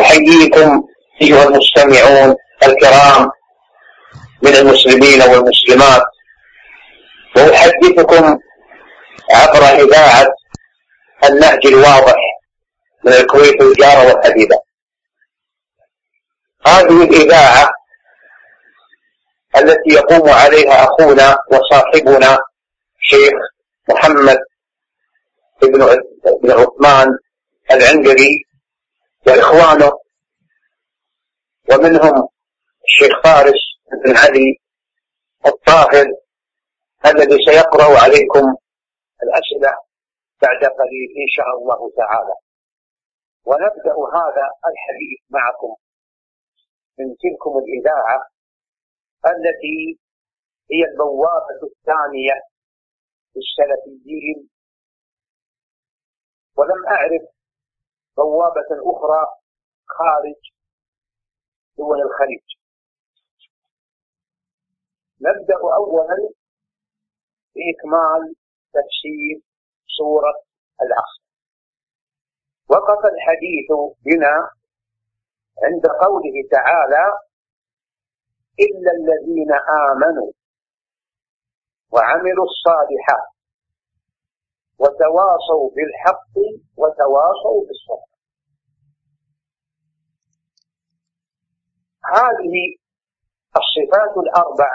أحييكم أيها المستمعون الكرام من المسلمين والمسلمات وأحدثكم عبر إذاعة النهج الواضح من الكويت الجارة والحبيبة هذه الإذاعة التي يقوم عليها أخونا وصاحبنا شيخ محمد بن عثمان العنقري وإخوانه ومنهم الشيخ فارس بن علي الطاهر الذي سيقرأ عليكم الأسئلة بعد قليل إن شاء الله تعالى. ونبدأ هذا الحديث معكم من تلكم الإذاعة التي هي البوابة الثانية للسلفيين. ولم أعرف بوابة أخرى خارج دول الخليج. نبدأ أولا بإكمال تفسير سورة العصر. وقف الحديث بنا عند قوله تعالى إلا الذين آمنوا وعملوا الصالحات وتواصوا بالحق وتواصوا بالصبر. هذه الصفات الأربع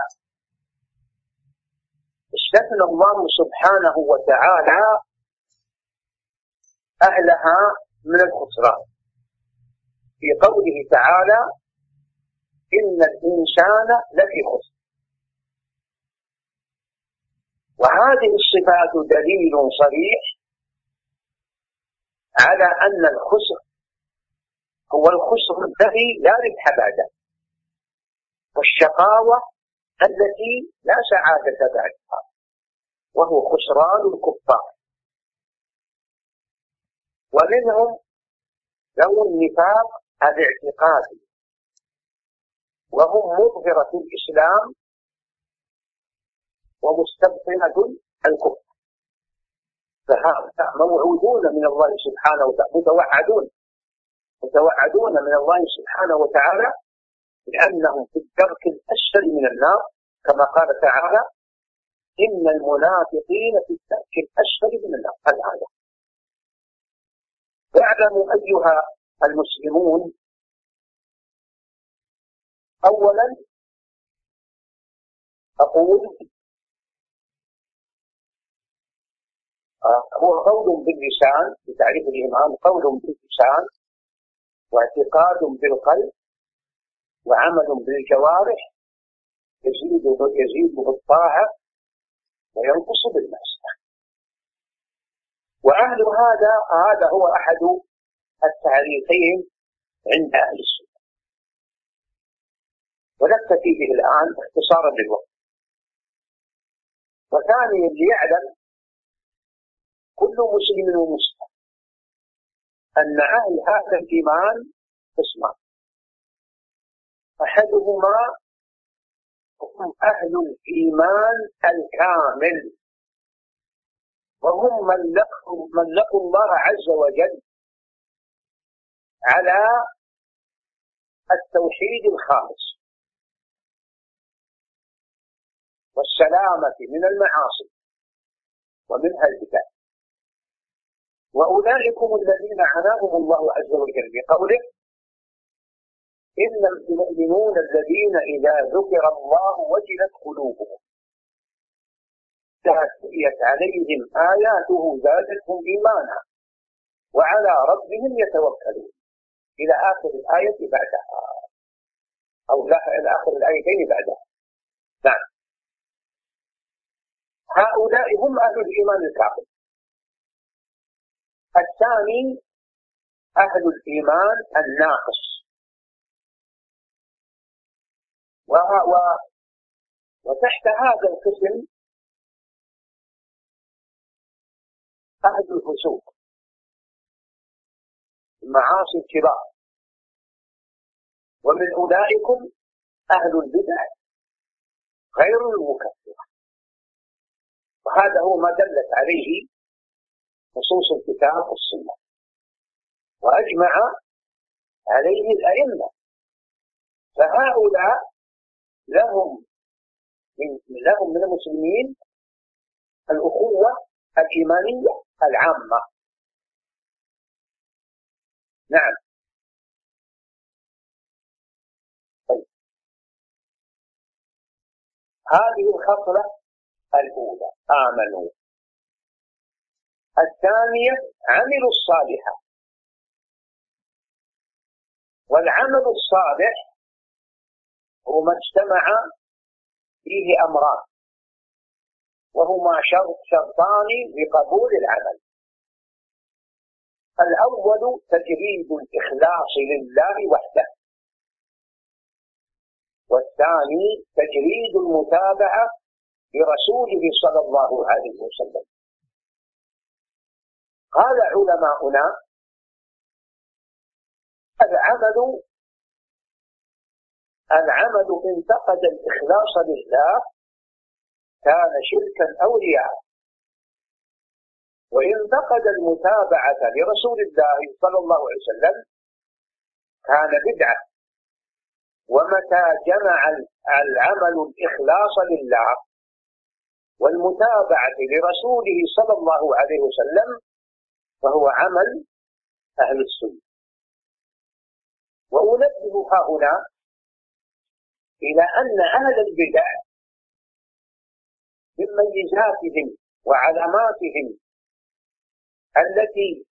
استثنى الله سبحانه وتعالى أهلها من الخسران. في قوله تعالى إن الإنسان لفي خسر. وهذه الصفات دليل صريح على أن الخسر هو الخسر الذي لا ربح بعده. والشقاوة التي لا سعادة بعدها وهو خسران الكفار. ومنهم ذو النفاق الاعتقادي وهم مظهرة الإسلام ومستبطنة الكفر. فهؤلاء موعودون من الله سبحانه وتعالى متوعدون متوعدون من الله سبحانه وتعالى لأنهم في الدرك الأسفل من النار كما قال تعالى إن المنافقين في الدرك الأسفل من النار. الآية. اعلموا أيها المسلمون أولا أقول هو قول باللسان بتعريف الإيمان قول باللسان واعتقاد بالقلب وعمل بالجوارح يزيد يزيد بالطاعة وينقص بالمعصية. وأهل هذا هذا هو أحد التعريفين عند أهل السنة. ونكتفي به الآن اختصارا للوقت وثانيا ليعلم كل مسلم ومسلم أن أهل هذا الإيمان قسمان أحدهما هم أهل الإيمان الكامل. وهم من لقوا, من لقوا الله عز وجل على التوحيد الخالص. والسلامة من المعاصي ومنها البدع وأولئكم الذين عناهم الله عز وجل بقوله إن المؤمنون الذين إذا ذكر الله وجلت قلوبهم تأتيت عليهم آياته زادتهم إيمانا وعلى ربهم يتوكلون. إلى آخر الآية بعدها. أو إلى آخر الآيتين بعدها. نعم. هؤلاء هم أهل الإيمان الكامل الثاني أهل الإيمان الناقص. وتحت هذا القسم أهل الفسوق المعاصي الكبار. ومن أولئكم أهل البدع غير المكفرة. وهذا هو ما دلت عليه نصوص الكتاب والسنة. وأجمع عليه الأئمة. فهؤلاء لهم من لهم من المسلمين الأخوة الإيمانية العامة. نعم. طيب. هذه الخصلة الأولى. آمنوا. الثانية عملوا الصالحة. والعمل الصالح هو ما اجتمع فيه أمران وهما شرط شرطان لقبول العمل. الأول تجريد الإخلاص لله وحده والثاني تجريد المتابعة لرسوله صلى الله عليه وسلم. قال علماؤنا العمل العمل إن فقد الإخلاص لله كان شركا أو رياء. وإن فقد المتابعة لرسول الله صلى الله عليه وسلم كان بدعة. ومتى جمع العمل الإخلاص لله والمتابعة لرسوله صلى الله عليه وسلم فهو عمل أهل السنة. وأنبه هؤلاء إلى أن أهل البدع من ميزاتهم وعلاماتهم التي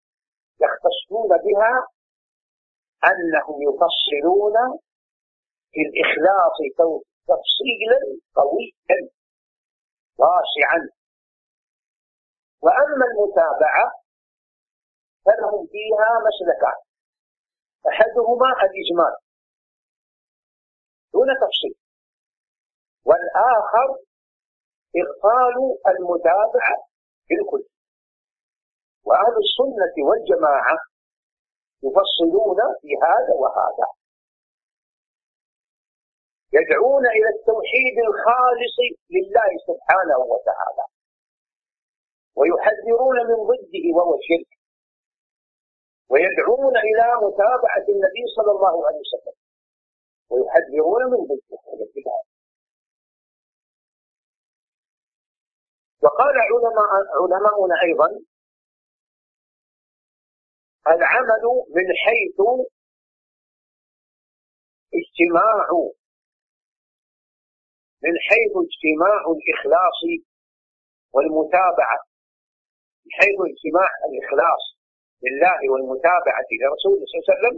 يختصون بها أنهم يفصلون في الإخلاص تفصيلا قويا واسعا. وأما المتابعة فلهم فيها مسلكان أحدهما الإجمال دون تفصيل. والآخر إغفال المتابعة بالكل. وأهل السنة والجماعة يفصلون في هذا وهذا. يدعون إلى التوحيد الخالص لله سبحانه وتعالى. ويحذرون من ضده وهو الشرك. ويدعون إلى متابعة النبي صلى الله عليه وسلم. ويحذرون من ضده البدع وقال علماء علماؤنا أيضا العمل من حيث اجتماع من حيث اجتماع الإخلاص والمتابعة من حيث اجتماع الإخلاص لله والمتابعة لرسوله صلى الله عليه وسلم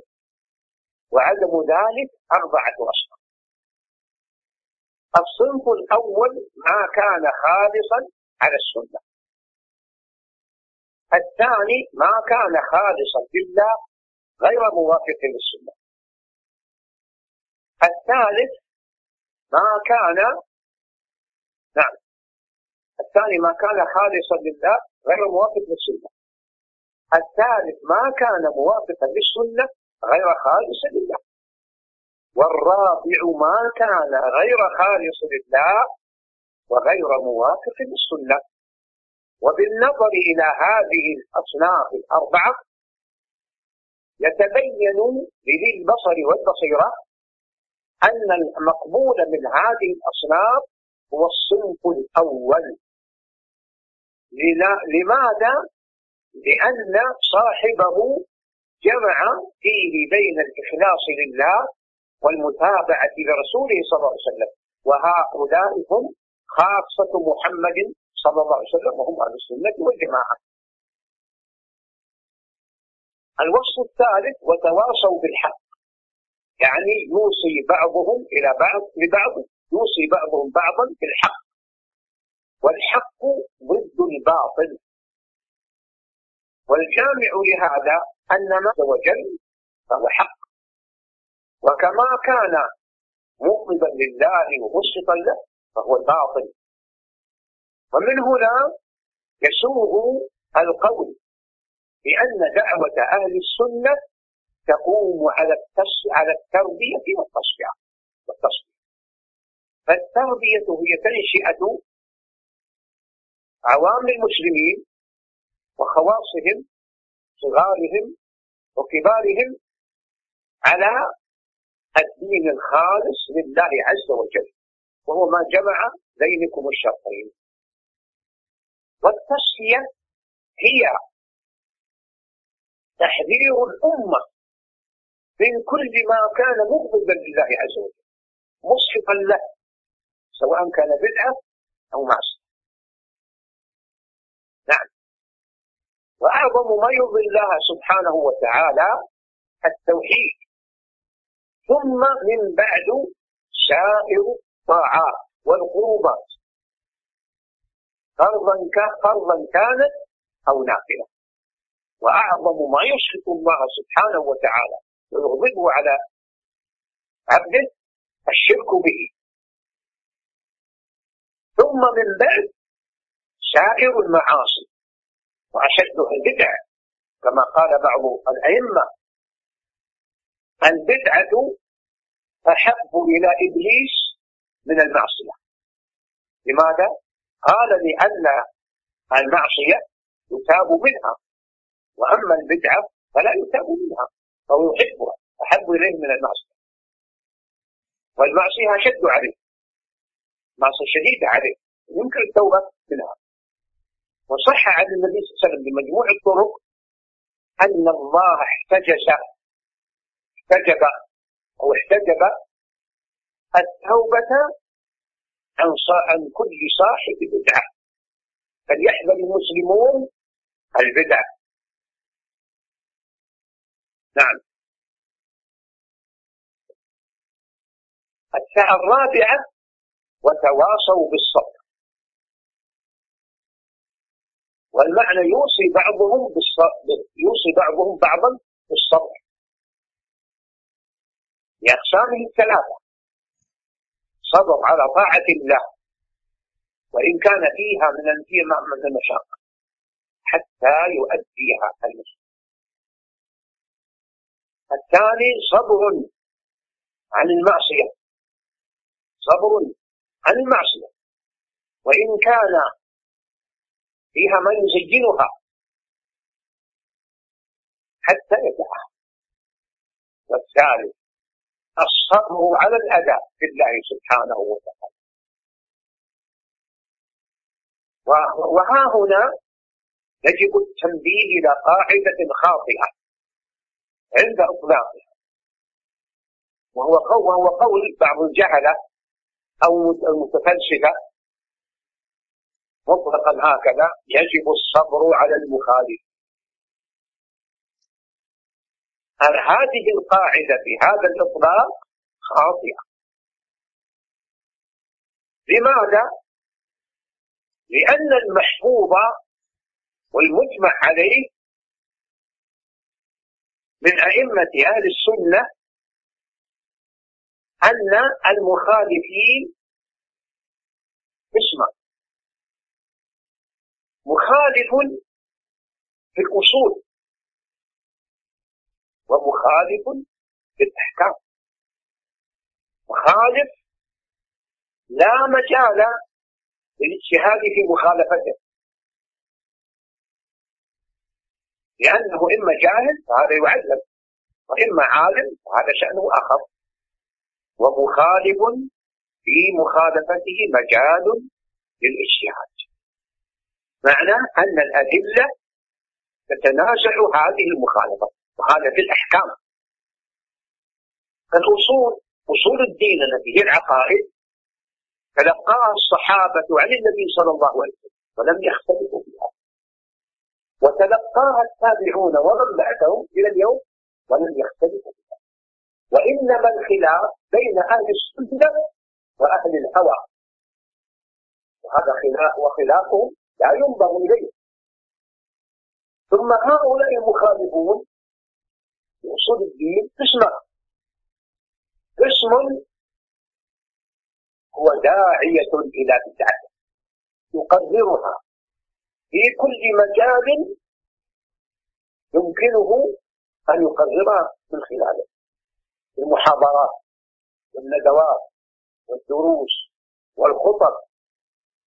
وعدم ذلك أربعة أصناف الصنف الأول ما كان خالصا على السنة. الثاني ما كان خالصا لله غير موافق للسنة. الثالث ما كان نعم. الثاني ما كان خالصا لله غير موافق للسنة. الثالث ما كان موافقا للسنة غير خالص لله. والرابع ما كان غير خالص لله وغير موافق للسنة. وبالنظر إلى هذه الأصناف الأربعة يتبين لذي البصر والبصيرة أن المقبول من هذه الأصناف هو الصنف الأول. لماذا؟ لأن صاحبه جمع فيه بين الإخلاص لله والمتابعة لرسوله صلى الله عليه وسلم. وهؤلاء هم خاصة محمد صلى الله عليه وسلم وهم أهل السنة والجماعة. الوصف الثالث وتواصوا بالحق. يعني يوصي بعضهم إلى بعض لبعض يوصي بعضهم بعضا بالحق. والحق ضد الباطل. والجامع لهذا أن ما وجل فهو حق. وكما كان مغضبا لله ومسخطا له فهو الباطل. ومن هنا يسوغ القول بأن دعوة أهل السنة تقوم على على التربية والتصفية. والتصفية. فالتربية هي تنشئة عوام المسلمين وخواصهم صغارهم وكبارهم على الدين الخالص لله عز وجل وهو ما جمع بينكم الشرطين. والتصفية هي تحذير الأمة من كل ما كان مغضبا لله عز وجل مسخطا له سواء كان بدعة أو معصية. وأعظم ما يرضي الله سبحانه وتعالى التوحيد. ثم من بعد سائر الطاعات والقربات. فرضا فرضا كانت أو نافلة وأعظم ما يشرك الله سبحانه وتعالى ويغضبه على عبده الشرك به. ثم من بعد سائر المعاصي. وأشدها البدع كما قال بعض الأئمة. البدعة أحب إلى إبليس من المعصية. لماذا؟ قال لأن المعصية يتاب منها وأما البدعة فلا يتاب منها فهو يحبها أحب إليه من المعصية. والمعصية أشد عليه معصية شديدة عليه يمكن التوبة منها. وصح عن النبي صلى الله عليه وسلم بمجموع الطرق أن الله احتجز احتجب أو احتجب التوبة عن عن كل صاحب بدعة. فليحذر المسلمون البدع نعم. الساعة الرابعة وتواصوا بالصبر. والمعنى يوصي بعضهم يوصي بعضهم بعضا بالصبر. لأقسامه الثلاثة. صبر على طاعة الله. وإن كان فيها من من المشاقة. حتى يؤديها المسلم. الثاني صبر عن المعصية. صبر عن المعصية. وإن كان فيها من يزينها. حتى يدعها والثالث الصبر على الأذى بالله سبحانه وتعالى. وها هنا يجب التنبيه إلى قاعدة خاطئة عند إطلاقها. وهو قول بعض الجهلة أو المتفلسفة مطلقا هكذا يجب الصبر على المخالف. هذه القاعدة في هذا الإطلاق خاطئة؟ لماذا؟ لأن المحفوظ والمجمع عليه من أئمة أهل السنة أن المخالفين اسمع. مخالف في الأصول. ومخالف في الأحكام. مخالف لا مجال للاجتهاد في مخالفته. لأنه إما جاهل فهذا يعلم وإما عالم فهذا شأنه آخر. ومخالف في مخالفته مجال للاجتهاد. معنى أن الأدلة تتنازع هذه المخالفة وهذا في الأحكام. الأصول أصول الدين التي هي العقائد تلقاها الصحابة عن النبي صلى الله عليه وسلم ولم يختلفوا فيها. وتلقاها التابعون ومن بعدهم إلى اليوم ولم يختلفوا فيها. وإنما الخلاف بين أهل السنة وأهل الهوى. وهذا خلاف وخلافهم لا ينظر إليه ثم هؤلاء المخالفون في أصول الدين قسمان قسم هو داعية إلى بدعة يقررها في كل مجال يمكنه أن يقررها من خلاله المحاضرات والندوات والدروس والخطب.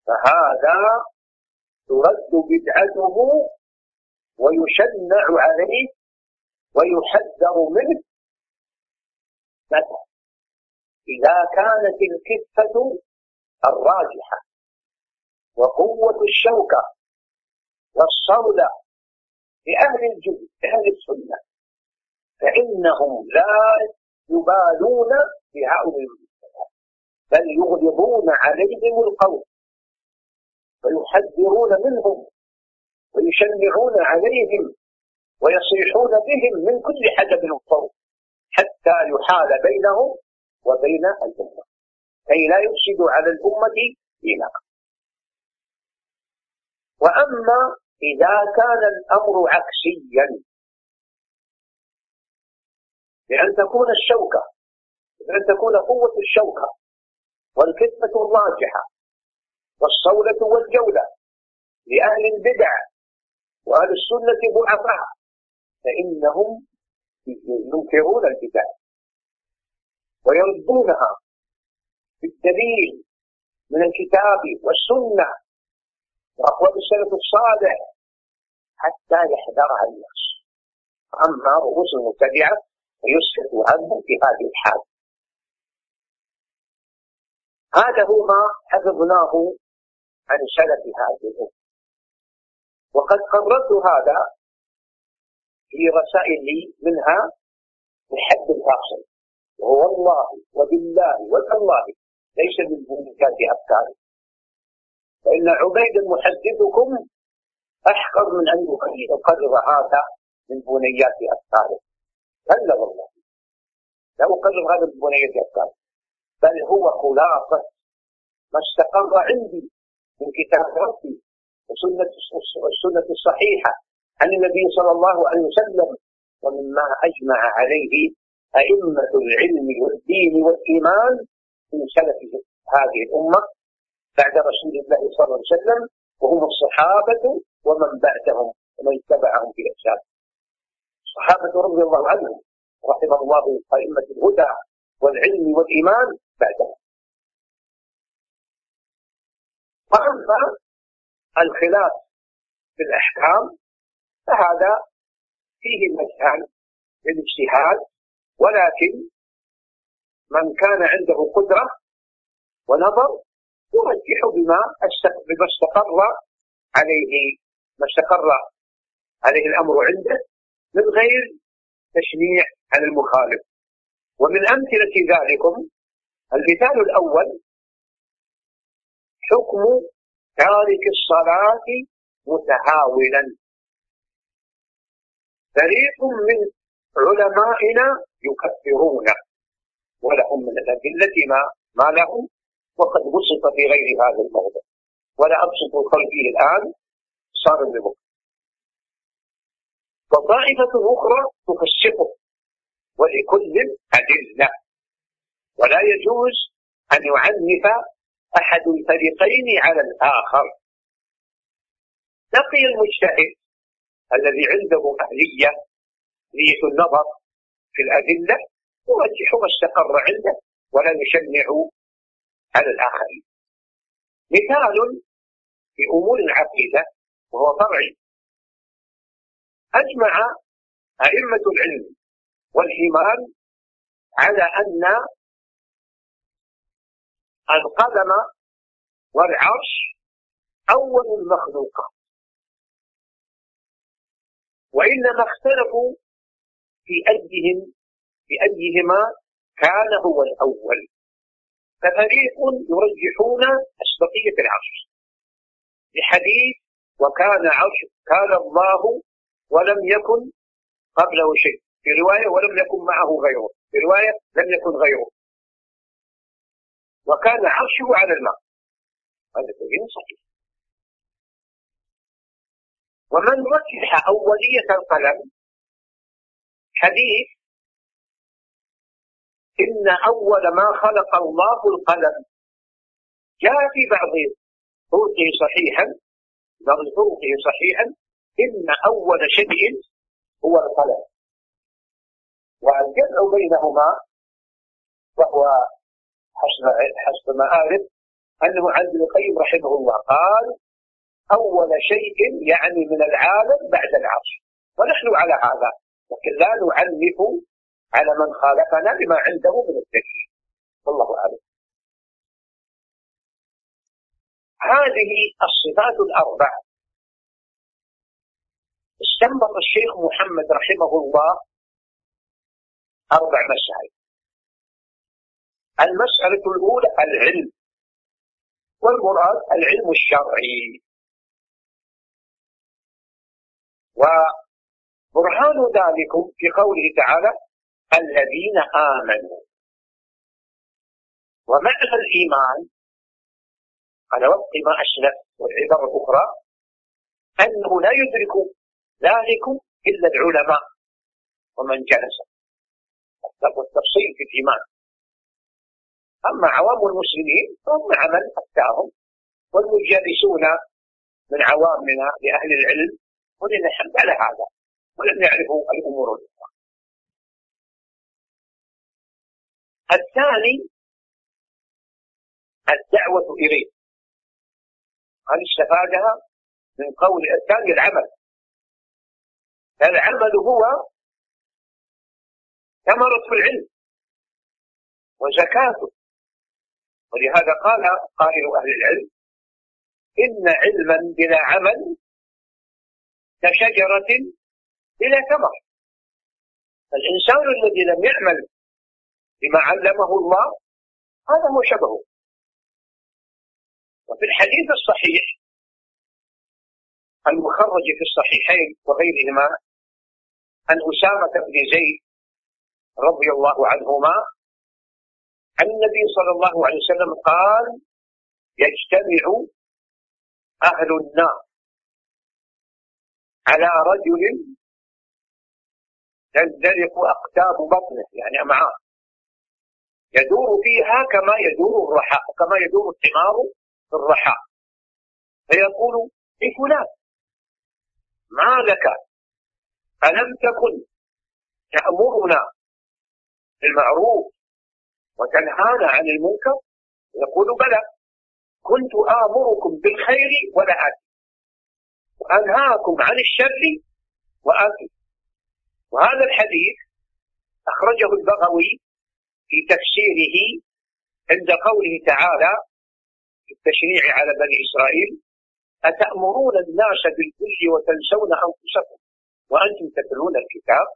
فهذا ترد بدعته ويشنع عليه ويحذر منه. مثلا إذا كانت الكفة الراجحة وقوة الشوكة والصولة لأهل الجد لأهل السنة فإنهم لا يبالون بهؤلاء بل يغلظون عليهم القول. ويحذرون منهم ويشنعون عليهم ويصيحون بهم من كل حدب وصوت حتى يحال بينهم وبين الأمة. كي لا يفسدوا على الأمة دينها. وأما إذا كان الأمر عكسيا بأن تكون الشوكة بأن تكون قوة الشوكة والكتمة الراجحة والصولة والجولة لأهل البدع وأهل السنة ضعفاء فإنهم ينكرون البدع ويردونها بالدليل من الكتاب والسنة. وأقوال السلف الصالح حتى يحذرها الناس. أما رؤوس المبتدعة فيسكت عنهم في هذه الحال. هذا هو ما حفظناه عن سلف هذه الأمة. وقد قررت هذا في رسائل لي منها الحد الفاصل وهو والله وبالله وتالله ليس من بنيات أفكاري فإن عبيد محدثكم أحقر من أن يقرر هذا من بنيات أفكاره. كلا والله؟ لا أقرر هذا من بنيات أفكاره. بل هو خلاصة ما استقر عندي من كتاب ربي وسنة السنة الصحيحة عن النبي صلى الله عليه وسلم ومما أجمع عليه أئمة العلم والدين والإيمان من سلف هذه الأمة بعد رسول الله صلى الله عليه وسلم وهم الصحابة ومن بعدهم ومن اتبعهم في إحسان الصحابة رضي الله عنهم رحم الله أئمة الهدى والعلم والإيمان بعدهم. وأما الخلاف في الأحكام فهذا فيه مجال للاجتهاد ولكن من كان عنده قدرة ونظر يرجح بما بما استقر عليه ما استقر عليه الأمر عنده من غير تشنيع على المخالف. ومن أمثلة ذلكم المثال الأول حكم تارك الصلاة متهاونا فريق من علمائنا يكفرون ولهم من الأدلة ما ما لهم وقد بسط في غير هذا الموضع ولا أبسط فيه الآن صار ببكر وطائفة أخرى تفسقه ولكل أدلة. ولا يجوز أن يعنف أحد الفريقين على الآخر. بقي المجتهد الذي عنده أهلية نية النظر في الأدلة يرجح ما استقر عنده ولا يشنع على الآخرين. مثال في أمور العقيدة وهو فرعي. أجمع أئمة العلم والإيمان على أن القلم والعرش أول المخلوقات وإنما اختلفوا في أيهم في أيهما كان هو الأول. ففريق يرجحون أسبقية العرش. لحديث وكان عرش كان الله ولم يكن قبله شيء. في رواية ولم يكن معه غيره. في رواية لم يكن غيره. وكان عرشه على الماء. هذا دليل صحيح. ومن رجح أولية القلم حديث إن أول ما خلق الله القلم. جاء في بعض طرقه صحيحا بعض طرقه صحيحا إن أول شيء هو القلم. والجمع بينهما وهو حسب حسب ما أعرف أنه عن ابن القيم رحمه الله قال أول شيء يعني من العالم بعد العرش. ونحن على هذا. لكن لا نعنف على من خالفنا بما عنده من الدليل. والله أعلم. هذه الصفات الأربع استنبط الشيخ محمد رحمه الله أربع مسائل. المسألة الأولى العلم. والمراد العلم الشرعي. وبرهان ذلك في قوله تعالى الذين آمنوا. ومعنى الإيمان على وفق ما أسلف والعبر الأخرى أنه لا يدرك ذلك إلا العلماء ومن جلس. والتفصيل في الإيمان. أما عوام المسلمين فهم عمل أفتاهم والمجالسون من عوامنا لأهل العلم ولله الحمد على هذا ولم يعرفوا الأمور الأخرى. الثاني الدعوة إليه. هذه استفادها؟ من قول الثاني العمل. العمل هو ثمرة العلم وزكاته. ولهذا قال قائل أهل العلم إن علما بلا عمل كشجرة بلا ثمر. الإنسان الذي لم يعمل بما علمه الله هذا هو شبهه. وفي الحديث الصحيح المخرج في الصحيحين وغيرهما عن أسامة بن زيد رضي الله عنهما عن النبي صلى الله عليه وسلم قال يجتمع أهل النار على رجل تندلق أقتاب بطنه يعني أمعاء. يدور فيها كما يدور الرحاء كما يدور الحمار في الرحاء. فيقول لفلان ما لك؟ ألم تكن تأمرنا بالمعروف وتنهانا عن المنكر؟ يقول بلى كنت آمركم بالخير ولا آتي. وأنهاكم عن الشر وآتي. وهذا الحديث أخرجه البغوي في تفسيره عند قوله تعالى في التشريع على بني إسرائيل أتأمرون الناس بالبر وتنسون أنفسكم وأنتم تتلون الكتاب؟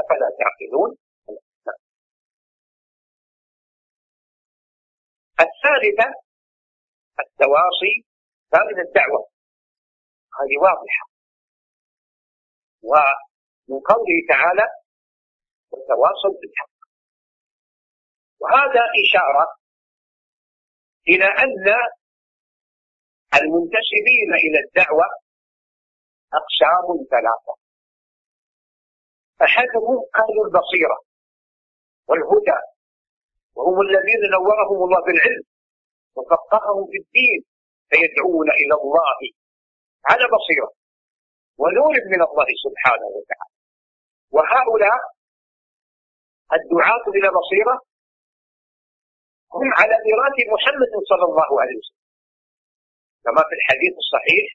أفلا تعقلون؟ الثالثة التواصي ثالث الدعوة. هذه واضحة. ومن قوله تعالى وتواصل بالحق. وهذا إشارة إلى أن المنتسبين إلى الدعوة أقسام ثلاثة. أحدهم أهل البصيرة والهدى. وهم الذين نورهم الله بالعلم وفقههم في الدين فيدعون إلى الله على بصيرة ونور من الله سبحانه وتعالى. وهؤلاء الدعاة إلى بصيرة هم على ميراث محمد صلى الله عليه وسلم. كما في الحديث الصحيح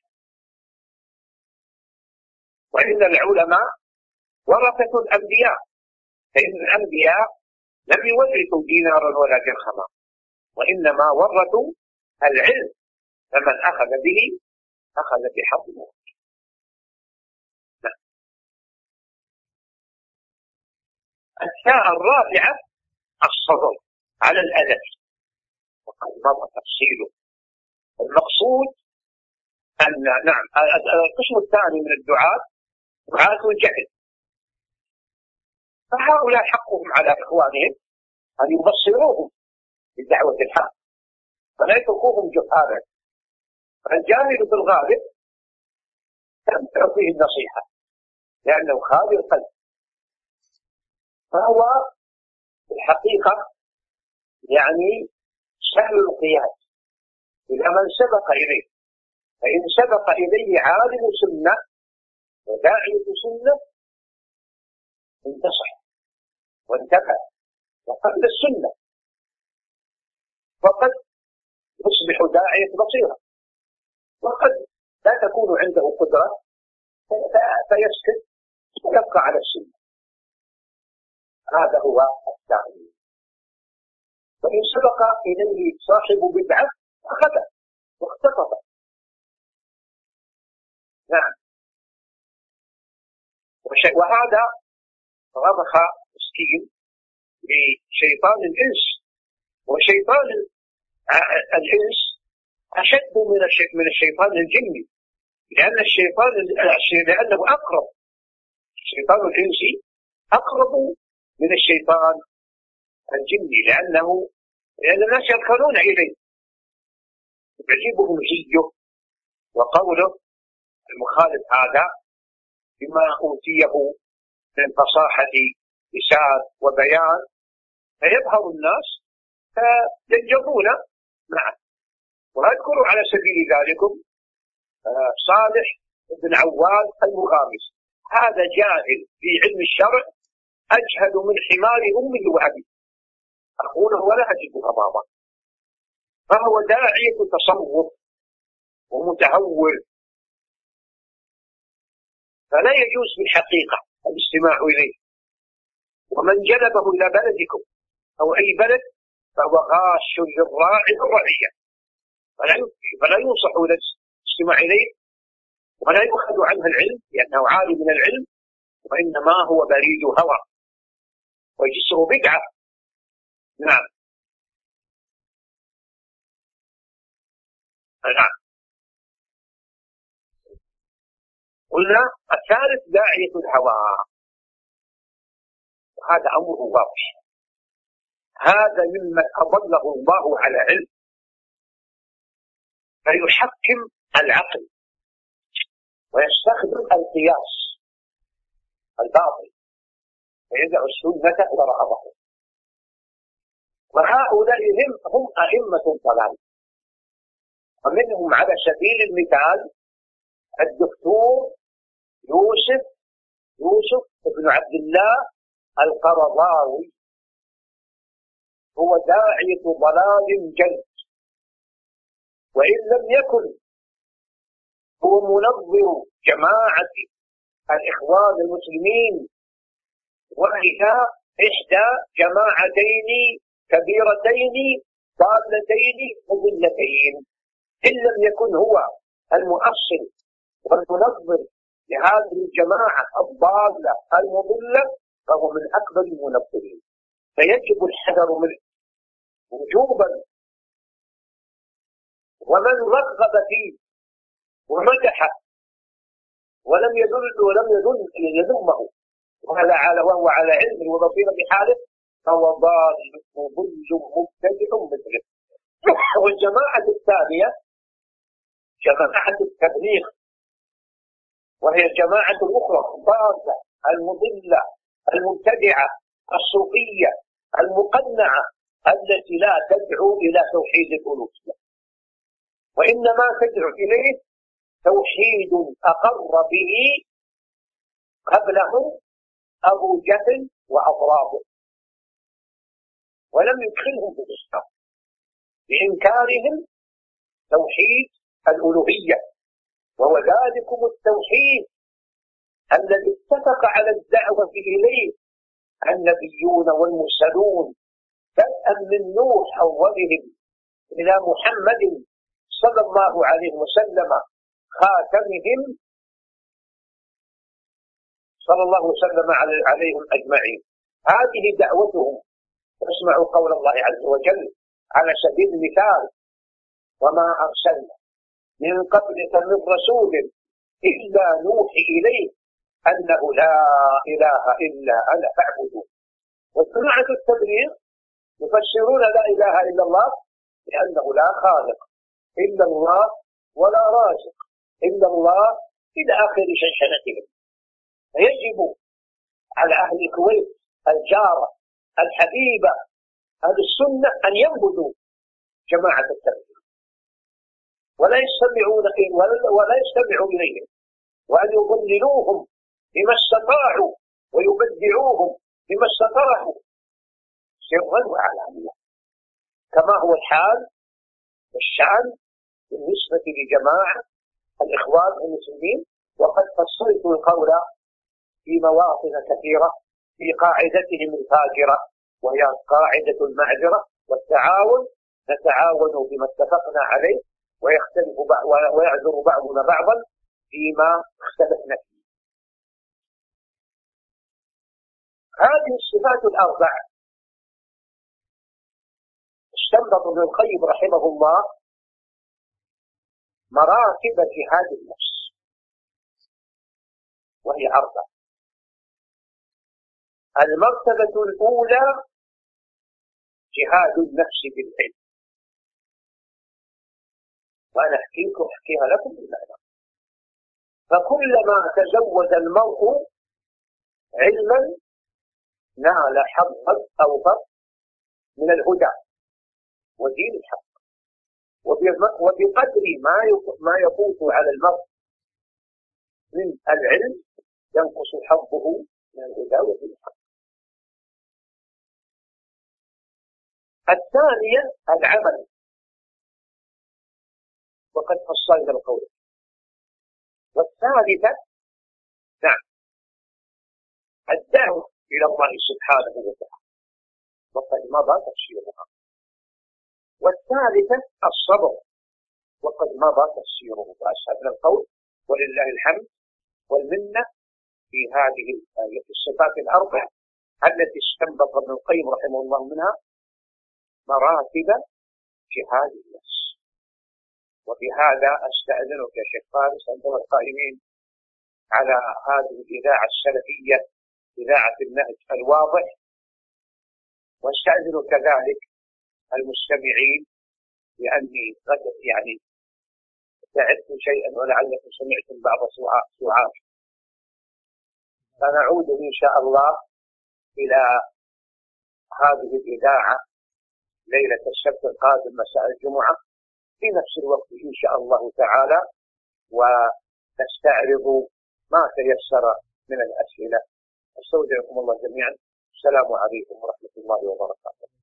وإن العلماء ورثة الأنبياء فإن الأنبياء لم يورثوا دينارا ولا درهما وإنما ورثوا العلم فمن أخذ به أخذ بحظ نعم. الساعة الرابعة الصبر على الأذى وقد مضى تفصيله. المقصود أن نعم القسم الثاني من الدعاة دعاة الجهل فهؤلاء حقهم على إخوانهم أن يبصروهم بدعوة الحق فلا يتركوهم جهالا. فالجاهل في الغالب تنفع فيه النصيحة لأنه خالي القلب. فهو في الحقيقة يعني سهل القياس إلى من سبق إليه. فإن سبق إليه عالم سنة وداعية سنة انتصح وانتفع وقبل السنة. وقد يصبح داعية بصيرة. وقد لا تكون عنده قدرة. فيسكت ويبقى على السنة. هذا هو التعليم. وإن سبق إليه صاحب بدعة أخذ واختطف. نعم. وهذا رضخ مسكين لشيطان الإنس. وشيطان الإنس أشد من من الشيطان الجني لأن الشيطان لأنه أقرب. الشيطان الإنسي أقرب من الشيطان الجني لأنه لأن الناس يركنون إليه. يعجبهم جيه وقوله المخالف هذا بما أوتيه من فصاحة لسان وبيان فيظهر الناس فينجبون معه. وأذكر على سبيل ذلكم آه، صالح بن عواد المغامس. هذا جاهل في علم الشرع أجهل من حمار أمه وأبيه أقوله ولا أجد أمامه فهو داعية تصوف ومتهور. فلا يجوز في الحقيقة الاستماع إليه. ومن جلبه إلى بلدكم أو أي بلد فهو غاش للراعي الرعية. فلا ينصح الاستماع إليه ولا يؤخذ عنه العلم لأنه عالي من العلم وإنما هو بريد هوى. وجسره بدعة. نعم. نعم. قلنا الثالث داعية الهوى. وهذا أمره واضح هذا ممن أضله الله على علم. فيحكم العقل. ويستخدم القياس. الباطل. ويدع السنة ظهره وهؤلاء هم هم أئمة الضلال. ومنهم على سبيل المثال الدكتور يوسف يوسف بن عبد الله القرضاوي هو داعية ضلال جلد وإن لم يكن هو منظر جماعة الإخوان المسلمين وهي إحدى جماعتين كبيرتين ضالتين مضلتين إن لم يكن هو المؤصل والمنظر لهذه الجماعة الضالة المضلة فهو من أكبر المنظرين فيجب الحذر منه وجوبا. ومن رغب فيه ومدحه ولم يدل ولم يدل يذمه. وهذا على وهو على علم وبصيرة بحاله فهو ضال مضل مبتدع مثله. والجماعه الثانية جماعة التبليغ وهي الجماعة الأخرى الضالة المضلة. المبتدعة الصوفية المقنعة التي لا تدعو إلى توحيد الألوهية. وإنما تدعو إليه توحيد أقر به قبله أبو جهل وأضرابه ولم يدخلهم في الإسلام. بإنكارهم توحيد الألوهية. وهو ذلكم التوحيد. الذي اتفق على الدعوة إليه النبيون والمرسلون بدءا من نوح أولهم إلى محمد صلى الله عليه وسلم خاتمهم صلى الله وسلم عليهم أجمعين. هذه دعوتهم. اسمعوا قول الله عز وجل على سبيل المثال وما أرسلنا من قبلك من رسول إلا نوحي إليه أنه لا إله إلا أنا فاعبدون. وجماعة التبليغ يفسرون لا إله إلا الله لأنه لا خالق إلا الله ولا رازق إلا الله إلى آخر شنشنتهم فيجب على أهل الكويت الجارة الحبيبة أهل السنة أن ينبذوا جماعة التبليغ. ولا يستمعون ولا يستمعوا إليهم وأن يضللوهم بما استطاعوا ويبدعوهم بما استطاعوا. سرا وعلانية. كما هو الحال والشأن بالنسبة لجماعة الإخوان المسلمين وقد فصلت القول في مواطن كثيرة في قاعدتهم الفاجرة وهي قاعدة المعذرة والتعاون. نتعاون فيما اتفقنا عليه ويختلف ويعذر بعضنا بعضا فيما اختلفنا فيه. هذه الصفات الأربع. استنبط ابن القيم رحمه الله مراتب جهاد النفس. وهي أربع. المرتبة الأولى جهاد النفس بالعلم. وأنا أحكيكم أحكيها لكم بالمعنى. فكلما تزود المرء علما نال حظا أوفر من الهدى ودين الحق. وبقدر ما ما يفوت على المرء من العلم ينقص حظه من الهدى ودين الحق. الثانية العمل. وقد فصلنا القول. والثالثة نعم. الدعوة. إلى الله سبحانه وتعالى. وقد مضى تفسيرها. والثالثة الصبر. وقد مضى تفسيره. فأسهلنا القول. ولله الحمد والمنة في هذه الصفات الأربع التي استنبط ابن القيم رحمه الله منها مراتب جهاد النفس وبهذا أستأذنك يا شيخ فارس عندما القائمين على هذه الإذاعة السلفية إذاعة النهج الواضح وأستأذن كذلك المستمعين لأني قد يعني تعبت شيئا ولعلكم سمعتم بعض سعات فنعود إن شاء الله إلى هذه الإذاعة ليلة السبت القادم مساء الجمعة في نفس الوقت إن شاء الله تعالى ونستعرض ما تيسر من الأسئلة. أستودعكم الله جميعا. السلام عليكم ورحمة الله وبركاته.